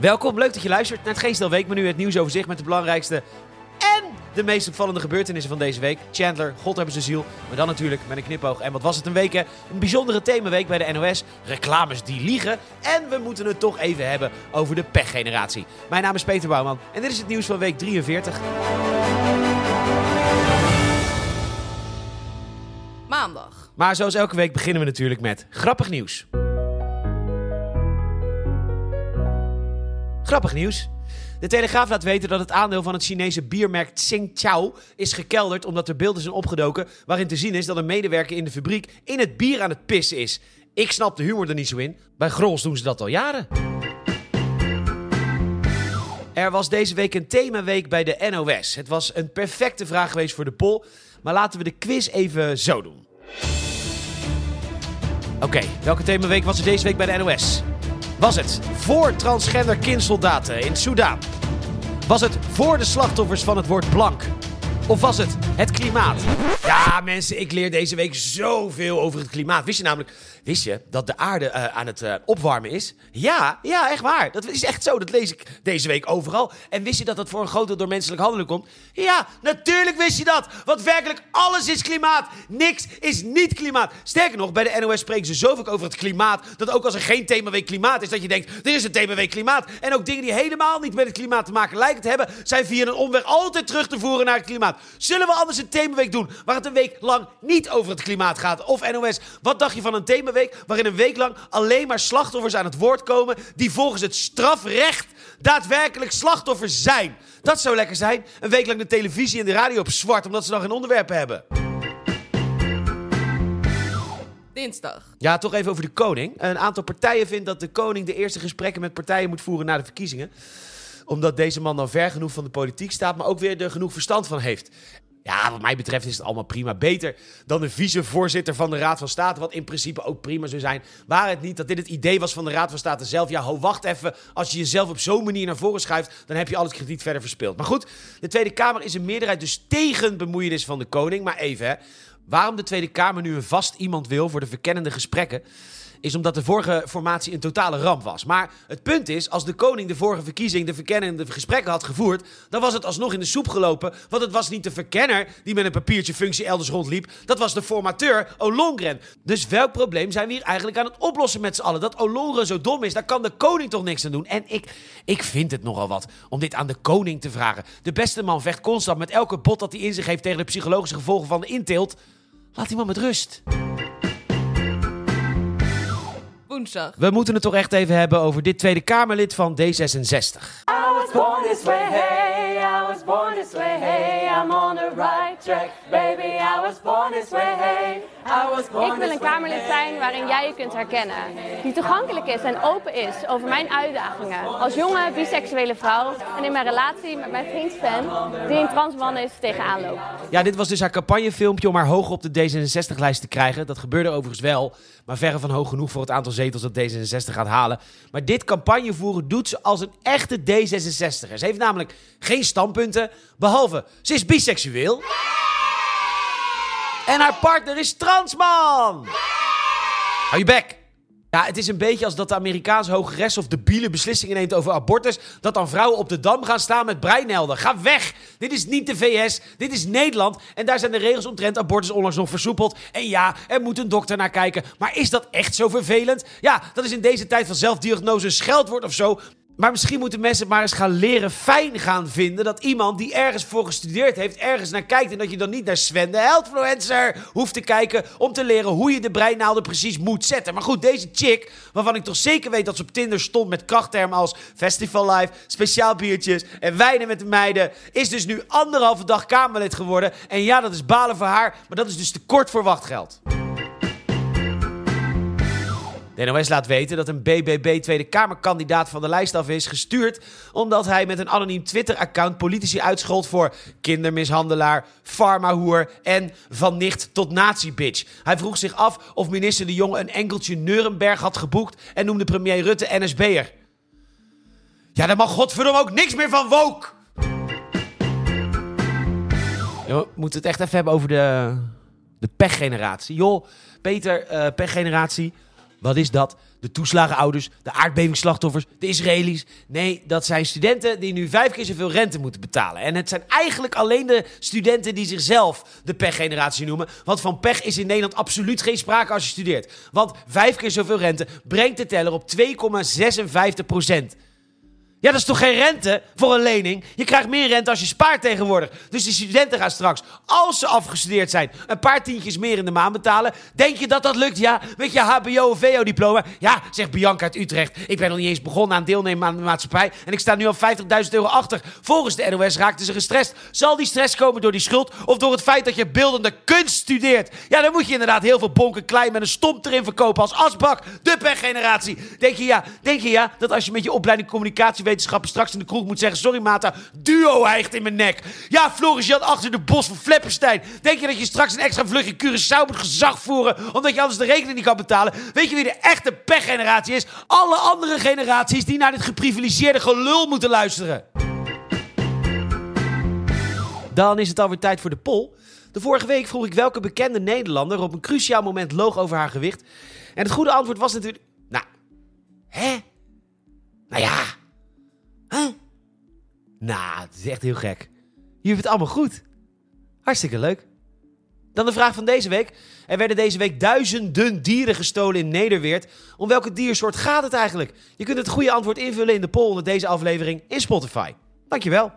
Welkom, leuk dat je luistert naar het Geestel Week. Maar nu het nieuwsoverzicht met de belangrijkste en de meest opvallende gebeurtenissen van deze week. Chandler, God hebben ze ziel. Maar dan natuurlijk met een knipoog. En wat was het een week, hè? Een bijzondere themaweek bij de NOS. Reclames die liegen. En we moeten het toch even hebben over de pechgeneratie. Mijn naam is Peter Bouwman en dit is het nieuws van week 43. Maandag. Maar zoals elke week beginnen we natuurlijk met grappig nieuws. Grappig nieuws. De Telegraaf laat weten dat het aandeel van het Chinese biermerk Tsingtao is gekelderd omdat er beelden zijn opgedoken waarin te zien is dat een medewerker in de fabriek in het bier aan het pissen is. Ik snap de humor er niet zo in. Bij Grols doen ze dat al jaren. Er was deze week een themaweek bij de NOS. Het was een perfecte vraag geweest voor de poll, maar laten we de quiz even zo doen. Oké, welke themaweek was er deze week bij de NOS? Was het voor transgender kindsoldaten in Soudaan? Was het voor de slachtoffers van het woord blank? Of was het het klimaat? Ja, mensen, ik leer deze week zoveel over het klimaat. Wist je namelijk, wist je dat de aarde eh, aan het eh, opwarmen is? Ja, ja, echt waar. Dat is echt zo. Dat lees ik deze week overal. En wist je dat dat voor een groot deel door menselijk handelen komt? Ja, natuurlijk wist je dat. Want werkelijk alles is klimaat. Niks is niet klimaat. Sterker nog, bij de NOS spreken ze zoveel over het klimaat. Dat ook als er geen themaweek klimaat is, dat je denkt: er is een themaweek klimaat. En ook dingen die helemaal niet met het klimaat te maken lijken te hebben, zijn via een omweg altijd terug te voeren naar het klimaat. Zullen we anders een themaweek doen waar het een week lang niet over het klimaat gaat? Of NOS, wat dacht je van een themaweek waarin een week lang alleen maar slachtoffers aan het woord komen die volgens het strafrecht daadwerkelijk slachtoffers zijn? Dat zou lekker zijn. Een week lang de televisie en de radio op zwart omdat ze dan geen onderwerpen hebben. Dinsdag. Ja, toch even over de koning. Een aantal partijen vindt dat de koning de eerste gesprekken met partijen moet voeren na de verkiezingen. Omdat deze man dan ver genoeg van de politiek staat, maar ook weer er genoeg verstand van heeft. Ja, wat mij betreft is het allemaal prima. Beter dan de vicevoorzitter van de Raad van State, wat in principe ook prima zou zijn. Waar het niet dat dit het idee was van de Raad van State zelf. Ja, ho, wacht even. Als je jezelf op zo'n manier naar voren schuift, dan heb je al het krediet verder verspeeld. Maar goed, de Tweede Kamer is een meerderheid dus tegen bemoeienis van de koning. Maar even, hè. Waarom de Tweede Kamer nu een vast iemand wil voor de verkennende gesprekken, is omdat de vorige formatie een totale ramp was. Maar het punt is, als de koning de vorige verkiezing de verkennende gesprekken had gevoerd, dan was het alsnog in de soep gelopen. Want het was niet de verkenner die met een papiertje functie elders rondliep. Dat was de formateur Ollongren. Dus welk probleem zijn we hier eigenlijk aan het oplossen met z'n allen? Dat Ollongren zo dom is, daar kan de koning toch niks aan doen. En ik, ik vind het nogal wat om dit aan de koning te vragen. De beste man vecht constant met elke bot dat hij in zich heeft tegen de psychologische gevolgen van de inteelt. Laat die man met rust. Woensdag. We moeten het toch echt even hebben over dit Tweede Kamerlid van D66. I was born this way, hey, I was born this way, hey, I'm on the right track, baby, I was born this way, hey, I was born Ik wil een Kamerlid zijn waarin jij je kunt herkennen. Die toegankelijk is en open is over mijn uitdagingen. Als jonge biseksuele vrouw en in mijn relatie met mijn vriend Sven, die een transman is, tegenaan loop. Ja, dit was dus haar campagnefilmpje om haar hoog op de D66-lijst te krijgen. Dat gebeurde overigens wel, maar verre van hoog genoeg voor het aantal zetels dat D66 gaat halen. Maar dit campagnevoeren doet ze als een echte D66er. Ze heeft namelijk geen standpunten, behalve ze is biseksueel. En haar partner is transman. Hou je bek. Ja, het is een beetje als dat de Amerikaanse hoge rechtshof debiele beslissingen neemt over abortus. Dat dan vrouwen op de dam gaan staan met breinhelden. Ga weg! Dit is niet de VS, dit is Nederland. En daar zijn de regels omtrent abortus onlangs nog versoepeld. En ja, er moet een dokter naar kijken. Maar is dat echt zo vervelend? Ja, dat is in deze tijd van zelfdiagnose een scheldwoord of zo. Maar misschien moeten mensen maar eens gaan leren fijn gaan vinden dat iemand die ergens voor gestudeerd heeft, ergens naar kijkt. En dat je dan niet naar Sven de Heldfluencer hoeft te kijken om te leren hoe je de breinaalden precies moet zetten. Maar goed, deze chick, waarvan ik toch zeker weet dat ze op Tinder stond met krachttermen als Festival Life, speciaal biertjes en wijnen met de meiden, is dus nu anderhalve dag Kamerlid geworden. En ja, dat is balen voor haar, maar dat is dus te kort voor wachtgeld. De NOS laat weten dat een BBB Tweede Kamerkandidaat van de lijst af is gestuurd omdat hij met een anoniem Twitter-account politici uitschold voor kindermishandelaar, farmahoer en van nicht tot nazi-bitch. Hij vroeg zich af of minister De Jonge een enkeltje Nuremberg had geboekt en noemde premier Rutte NSB'er. Ja, daar mag godverdomme ook niks meer van woke! Yo, we moeten het echt even hebben over de, de pechgeneratie. Joh, Peter, eh, pechgeneratie. Wat is dat? De toeslagenouders, de aardbevingsslachtoffers, de Israëli's. Nee, dat zijn studenten die nu vijf keer zoveel rente moeten betalen. En het zijn eigenlijk alleen de studenten die zichzelf de pechgeneratie noemen. Want van pech is in Nederland absoluut geen sprake als je studeert. Want vijf keer zoveel rente brengt de teller op 2,56 procent. Ja, dat is toch geen rente voor een lening? Je krijgt meer rente als je spaart tegenwoordig. Dus die studenten gaan straks, als ze afgestudeerd zijn, een paar tientjes meer in de maand betalen. Denk je dat dat lukt? Ja, met je HBO of VO-diploma? Ja, zegt Bianca uit Utrecht. Ik ben nog niet eens begonnen aan deelnemen aan de maatschappij. En ik sta nu al 50.000 euro achter. Volgens de NOS raakten ze gestrest. Zal die stress komen door die schuld of door het feit dat je beeldende kunst studeert? Ja, dan moet je inderdaad heel veel bonken klein met een stomp erin verkopen als asbak. De pechgeneratie. Denk je ja, denk je ja, dat als je met je opleiding communicatie straks in de kroeg moet zeggen... Sorry, Mata, duo hijgt in mijn nek. Ja, Floris Jan achter de bos van Flepperstein. Denk je dat je straks een extra vlucht in Curaçao moet gezag voeren... omdat je anders de rekening niet kan betalen? Weet je wie de echte pechgeneratie is? Alle andere generaties die naar dit geprivilegeerde gelul moeten luisteren. Dan is het alweer tijd voor de poll. De vorige week vroeg ik welke bekende Nederlander op een cruciaal moment loog over haar gewicht. En het goede antwoord was natuurlijk... Nou, hè? Nou ja. Huh? Nou, het is echt heel gek. Je hebt het allemaal goed. Hartstikke leuk. Dan de vraag van deze week. Er werden deze week duizenden dieren gestolen in Nederweert. Om welke diersoort gaat het eigenlijk? Je kunt het goede antwoord invullen in de poll onder deze aflevering in Spotify. Dankjewel.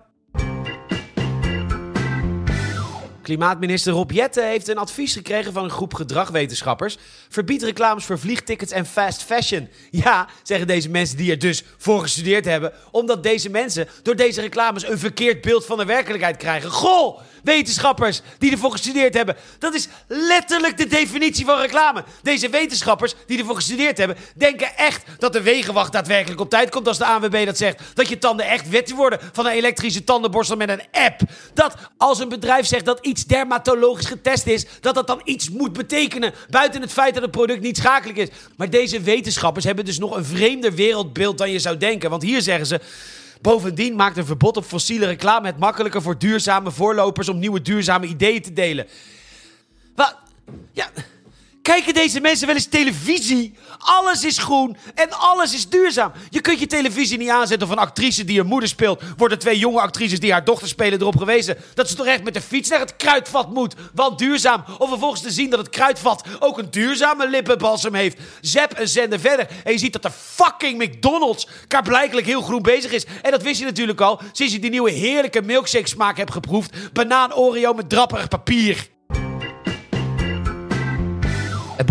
Klimaatminister Rob Jette heeft een advies gekregen van een groep gedragwetenschappers. Verbied reclames voor vliegtickets en fast fashion. Ja, zeggen deze mensen die er dus voor gestudeerd hebben. Omdat deze mensen door deze reclames een verkeerd beeld van de werkelijkheid krijgen. Goh, wetenschappers die ervoor gestudeerd hebben. Dat is letterlijk de definitie van reclame. Deze wetenschappers die ervoor gestudeerd hebben, denken echt dat de wegenwacht daadwerkelijk op tijd komt als de ANWB dat zegt. Dat je tanden echt wet worden van een elektrische tandenborstel met een app. Dat als een bedrijf zegt dat dermatologisch getest is, dat dat dan iets moet betekenen. Buiten het feit dat het product niet schakelijk is. Maar deze wetenschappers hebben dus nog een vreemder wereldbeeld dan je zou denken. Want hier zeggen ze. Bovendien maakt een verbod op fossiele reclame het makkelijker voor duurzame voorlopers om nieuwe duurzame ideeën te delen. Wat? Ja. Kijken deze mensen wel eens televisie? Alles is groen en alles is duurzaam. Je kunt je televisie niet aanzetten of een actrice die een moeder speelt. Worden twee jonge actrices die haar dochter spelen erop gewezen dat ze toch echt met de fiets naar het kruidvat moet. Want duurzaam. Of vervolgens te zien dat het kruidvat ook een duurzame lippenbalsem heeft. Zep een zender verder en je ziet dat de fucking McDonald's klaarblijkelijk heel groen bezig is. En dat wist je natuurlijk al sinds je die nieuwe heerlijke milkshake smaak hebt geproefd. Banaan Oreo met drapperig papier.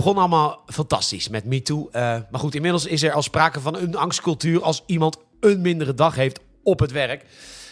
Begon allemaal fantastisch met MeToo. Uh, maar goed, inmiddels is er al sprake van een angstcultuur als iemand een mindere dag heeft op het werk.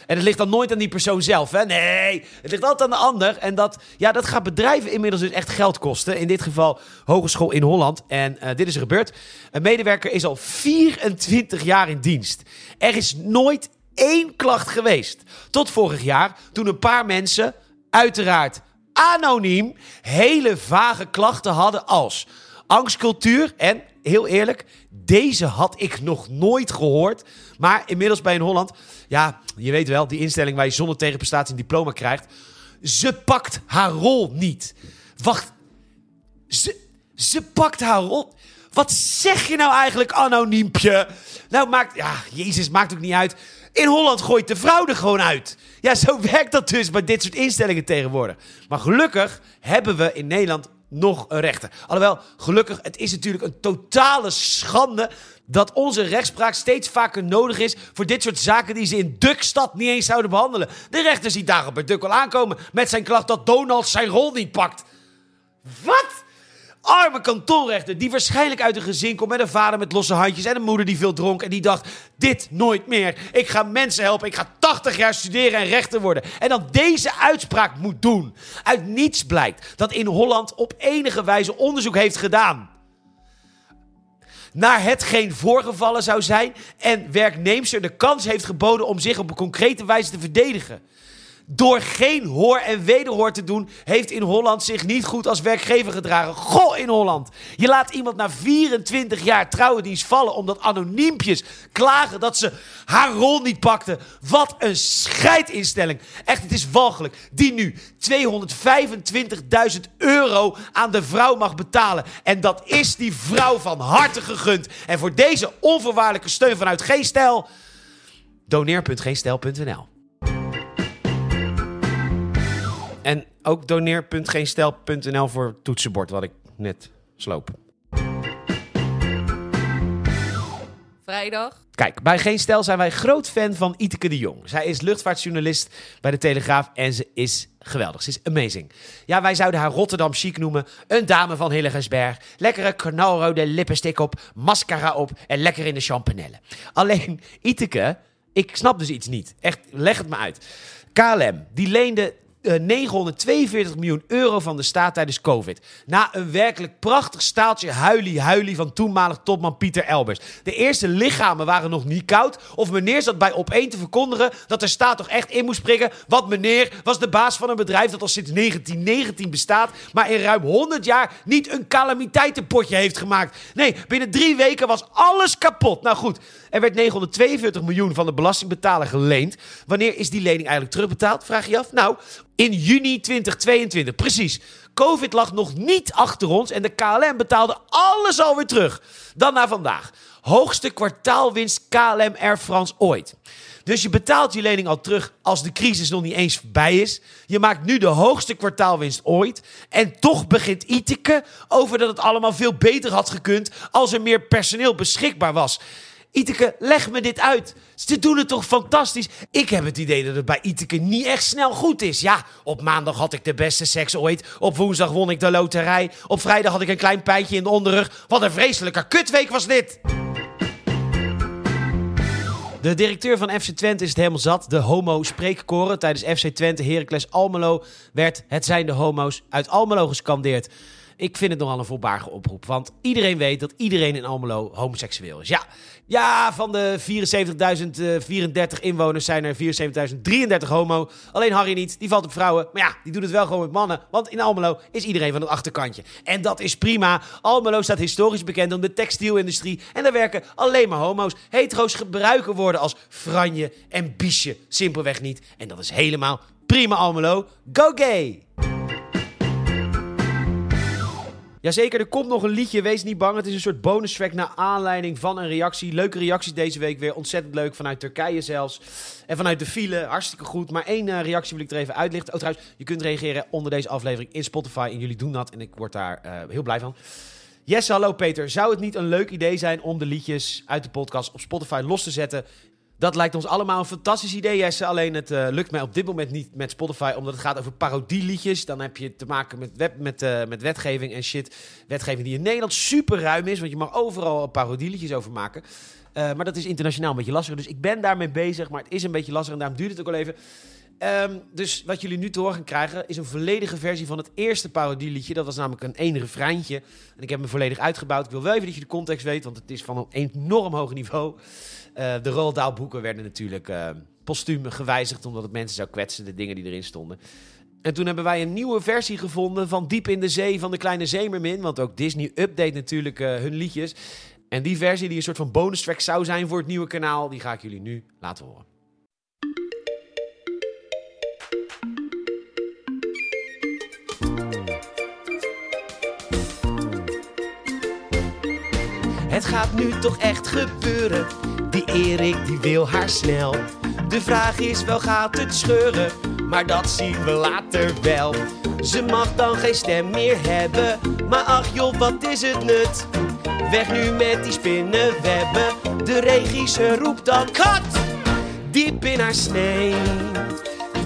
En het ligt dan nooit aan die persoon zelf, hè? Nee, het ligt altijd aan de ander. En dat, ja, dat gaat bedrijven inmiddels dus echt geld kosten. In dit geval Hogeschool in Holland. En uh, dit is er gebeurd. Een medewerker is al 24 jaar in dienst. Er is nooit één klacht geweest. Tot vorig jaar, toen een paar mensen, uiteraard anoniem hele vage klachten hadden als angstcultuur. En heel eerlijk, deze had ik nog nooit gehoord. Maar inmiddels bij een Holland, ja, je weet wel, die instelling waar je zonder tegenprestatie een diploma krijgt. Ze pakt haar rol niet. Wacht, ze, ze pakt haar rol. Wat zeg je nou eigenlijk, anoniempje? Nou, maakt, ja, Jezus, maakt ook niet uit. In Holland gooit de vrouw er gewoon uit. Ja, zo werkt dat dus bij dit soort instellingen tegenwoordig. Maar gelukkig hebben we in Nederland nog een rechter. Alhoewel, gelukkig, het is natuurlijk een totale schande dat onze rechtspraak steeds vaker nodig is voor dit soort zaken die ze in Dukstad niet eens zouden behandelen. De rechter ziet daar bij Duk al aankomen met zijn klacht dat Donald zijn rol niet pakt. Wat? Arme kantonrechter die waarschijnlijk uit een gezin komt met een vader met losse handjes en een moeder die veel dronk en die dacht, dit nooit meer. Ik ga mensen helpen, ik ga 80 jaar studeren en rechter worden. En dan deze uitspraak moet doen. Uit niets blijkt dat in Holland op enige wijze onderzoek heeft gedaan naar hetgeen voorgevallen zou zijn en werknemster de kans heeft geboden om zich op een concrete wijze te verdedigen. Door geen hoor en wederhoor te doen, heeft in Holland zich niet goed als werkgever gedragen. Goh, in Holland. Je laat iemand na 24 jaar trouwendienst vallen omdat anoniempjes klagen dat ze haar rol niet pakte. Wat een scheidinstelling. Echt, het is walgelijk. Die nu 225.000 euro aan de vrouw mag betalen. En dat is die vrouw van harte gegund. En voor deze onvoorwaardelijke steun vanuit G-Stijl... En ook doneer.geenstel.nl voor toetsenbord wat ik net sloop. Vrijdag. Kijk, bij Geen Stel zijn wij groot fan van Iteke de Jong. Zij is luchtvaartjournalist bij de Telegraaf en ze is geweldig. Ze is amazing. Ja, wij zouden haar Rotterdam chic noemen. Een dame van Hillegersberg. Lekkere knalrode lippenstick op, mascara op en lekker in de champanelle. Alleen, Iteke, ik snap dus iets niet. Echt, leg het me uit. KLM, die leende 942 miljoen euro van de staat tijdens COVID. Na een werkelijk prachtig staaltje huilie-huilie van toenmalig topman Pieter Elbers. De eerste lichamen waren nog niet koud. Of meneer zat bij opeen te verkondigen dat de staat toch echt in moest springen. Want meneer was de baas van een bedrijf dat al sinds 1919 bestaat. Maar in ruim 100 jaar niet een calamiteitenpotje heeft gemaakt. Nee, binnen drie weken was alles kapot. Nou goed, er werd 942 miljoen van de belastingbetaler geleend. Wanneer is die lening eigenlijk terugbetaald? Vraag je af. Nou, in juni 2022. Precies. Covid lag nog niet achter ons en de KLM betaalde alles alweer terug. Dan naar vandaag. Hoogste kwartaalwinst KLM Air France ooit. Dus je betaalt je lening al terug als de crisis nog niet eens voorbij is. Je maakt nu de hoogste kwartaalwinst ooit. En toch begint Iteke over dat het allemaal veel beter had gekund als er meer personeel beschikbaar was. Iteke, leg me dit uit. Ze doen het toch fantastisch? Ik heb het idee dat het bij Iteke niet echt snel goed is. Ja, op maandag had ik de beste seks ooit. Op woensdag won ik de loterij. Op vrijdag had ik een klein pijntje in de onderrug. Wat een vreselijke kutweek was dit! De directeur van FC Twente is het helemaal zat. De homo-spreekkoren tijdens FC Twente Heracles Almelo werd het zijn de homo's uit Almelo gescandeerd. Ik vind het nogal een voorbarige oproep, want iedereen weet dat iedereen in Almelo homoseksueel is. Ja, ja van de 74.034 inwoners zijn er 74.033 homo. Alleen Harry niet, die valt op vrouwen. Maar ja, die doet het wel gewoon met mannen, want in Almelo is iedereen van het achterkantje. En dat is prima. Almelo staat historisch bekend om de textielindustrie en daar werken alleen maar homo's. Hetero's gebruiken woorden als franje en biesje simpelweg niet. En dat is helemaal prima Almelo. Go gay! Jazeker, er komt nog een liedje. Wees niet bang. Het is een soort bonus track naar aanleiding van een reactie. Leuke reacties deze week weer. Ontzettend leuk. Vanuit Turkije zelfs. En vanuit de file. Hartstikke goed. Maar één eh, reactie wil ik er even uitlichten. Oh, trouwens, je kunt reageren onder deze aflevering in Spotify. En jullie doen dat. En ik word daar eh, heel blij van. Yes, hallo Peter. Zou het niet een leuk idee zijn om de liedjes uit de podcast op Spotify los te zetten? Dat lijkt ons allemaal een fantastisch idee, Jesse. Alleen het eh, lukt mij op dit moment niet met Spotify, omdat het gaat over parodieliedjes. Dan heb je te maken met, met, eh, met wetgeving en shit. Wetgeving die in Nederland super ruim is, want je mag overal parodieliedjes over maken. Eh, maar dat is internationaal een beetje lastiger. Dus ik ben daarmee bezig, maar het is een beetje lastig en daarom duurt het ook al even. Ehm, dus wat jullie nu te horen gaan krijgen is een volledige versie van het eerste parodieliedje. Dat was namelijk een één refreintje. En ik heb hem volledig uitgebouwd. Ik wil wel even dat je de context weet, want het is van een enorm hoog niveau. Uh, de Roald boeken werden natuurlijk uh, postuum gewijzigd omdat het mensen zou kwetsen, de dingen die erin stonden. En toen hebben wij een nieuwe versie gevonden van Diep in de Zee van de Kleine Zeemermin. Want ook Disney update natuurlijk uh, hun liedjes. En die versie die een soort van bonus track zou zijn voor het nieuwe kanaal, die ga ik jullie nu laten horen. Het gaat nu toch echt gebeuren. Die Erik die wil haar snel. De vraag is wel gaat het scheuren, maar dat zien we later wel. Ze mag dan geen stem meer hebben, maar ach joh, wat is het nut? Weg nu met die spinnenwebben, de regisseur roept dan kat! Diep in haar snee,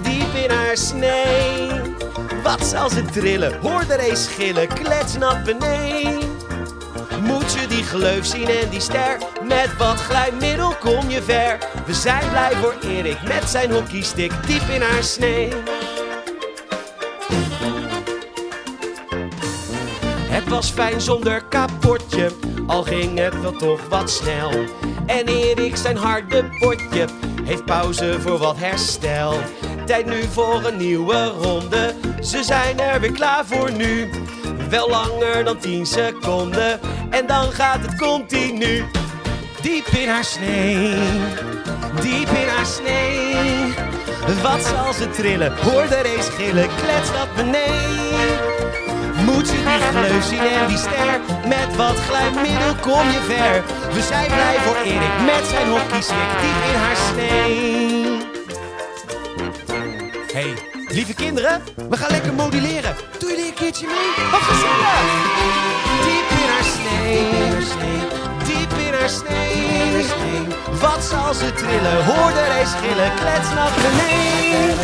diep in haar snee. Wat zal ze trillen, hoor er eens schillen, klets naar beneden. Gleuf zien en die ster? Met wat glijmiddel kom je ver? We zijn blij voor Erik met zijn hockeystick diep in haar snee. Het was fijn zonder kapotje, al ging het wel toch wat snel. En Erik zijn harde potje heeft pauze voor wat herstel. Tijd nu voor een nieuwe ronde. Ze zijn er weer klaar voor nu. Wel langer dan 10 seconden. En dan gaat het continu. Diep in haar snee. Diep in haar snee. Wat zal ze trillen? Hoor de race gillen. Klets dat beneden. Moet je die gleuf zien en die ster Met wat glijmiddel kom je ver We zijn blij voor Erik met zijn hockeystick Diep in haar snee Hey, lieve kinderen, we gaan lekker moduleren. Doe jullie een keertje mee? Wat gezellig! Diep in haar snee Diep in haar snee Wat zal ze trillen? Hoor de race gillen. Klets naar beneden.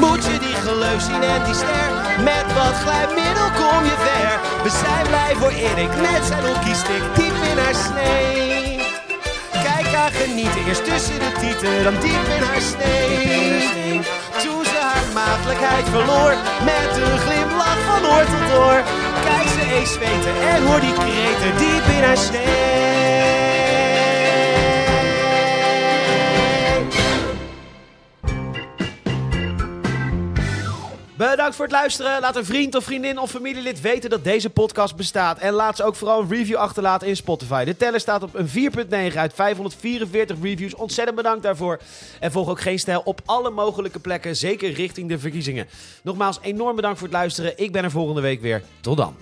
Moet je die gleuf zien en die ster? Met wat glijmiddel kom je ver. We zijn blij voor Erik. Met zijn hockeystick Diep in haar snee Kijk haar genieten, eerst tussen de tieten Dan diep in haar snee maagdelijkheid verloor. Met een glimlach van oor tot oor. Kijk ze eens zweten en hoor die kreten Diep in haar snee Bedankt voor het luisteren. Laat een vriend of vriendin of familielid weten dat deze podcast bestaat. En laat ze ook vooral een review achterlaten in Spotify. De teller staat op een 4.9 uit 544 reviews. Ontzettend bedankt daarvoor. En volg ook geen stijl op alle mogelijke plekken, zeker richting de verkiezingen. Nogmaals, enorm bedankt voor het luisteren. Ik ben er volgende week weer. Tot dan.